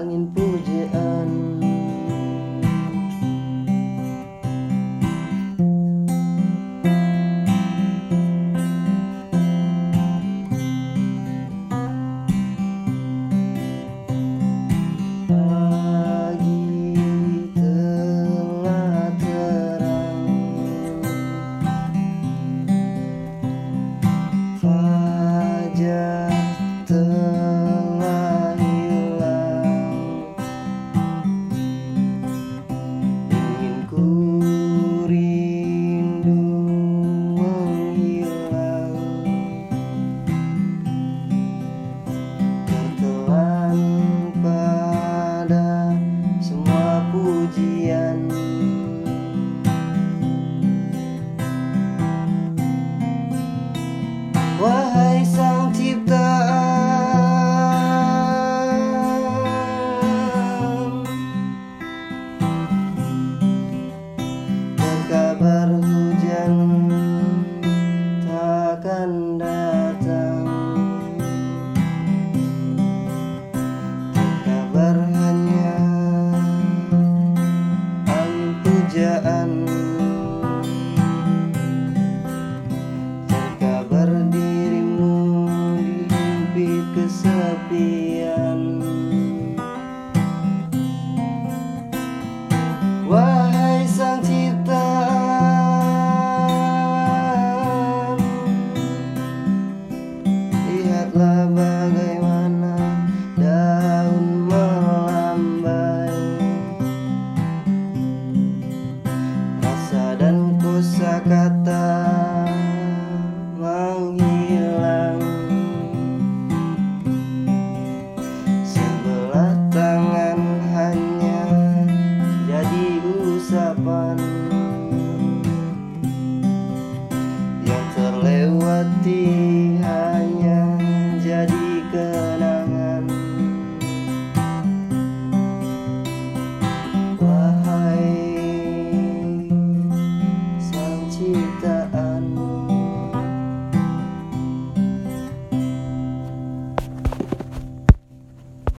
angin pujaan akan datang. Kabar hanya pujaan. Terkabar dirimu di kesepian. Lihatlah bagaimana